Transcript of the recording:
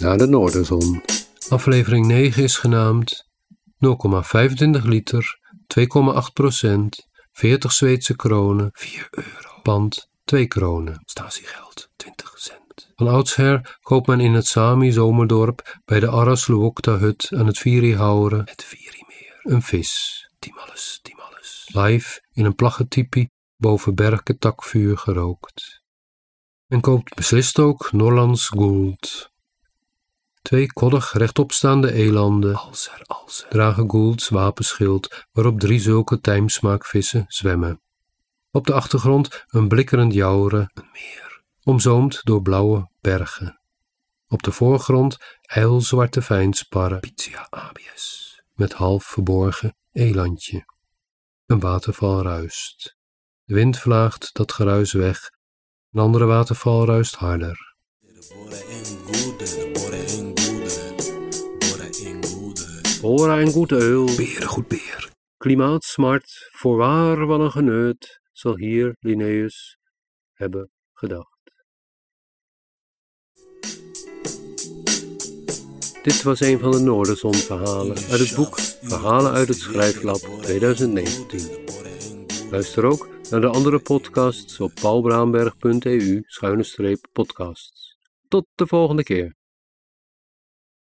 naar de Noorderzon. Aflevering 9 is genaamd 0,25 liter, 2,8 procent, 40 Zweedse kronen, 4 euro. Pand 2 kronen. Statiegeld 20 cent. Van oudsher koopt men in het Sami zomerdorp bij de Arras hut aan het Vierihauren, het Vierimeer, een vis. Timalus, timalus. Live in een plaggentypie boven berken takvuur gerookt. Men koopt beslist ook Norlands Gould. Twee koddig rechtopstaande elanden alser, alser, dragen Goulds wapenschild waarop drie zulke tijmsmaakvissen zwemmen. Op de achtergrond een blikkerend jouweren, een meer, omzoomd door blauwe bergen. Op de voorgrond ijlzwarte fijnsparren, Pitia abies, met half verborgen elandje. Een waterval ruist. De wind vlaagt dat geruis weg, een andere waterval ruist harder. Bora en goed eul, beren goed beer. Klimaatsmart, voorwaar wat een geneut, zal hier Linnaeus hebben gedacht. Dit was een van de Noorderzon-verhalen uit het boek Verhalen uit het Schrijflab 2019. Luister ook naar de andere podcasts op paulbraamberg.eu-podcasts. Tot de volgende keer.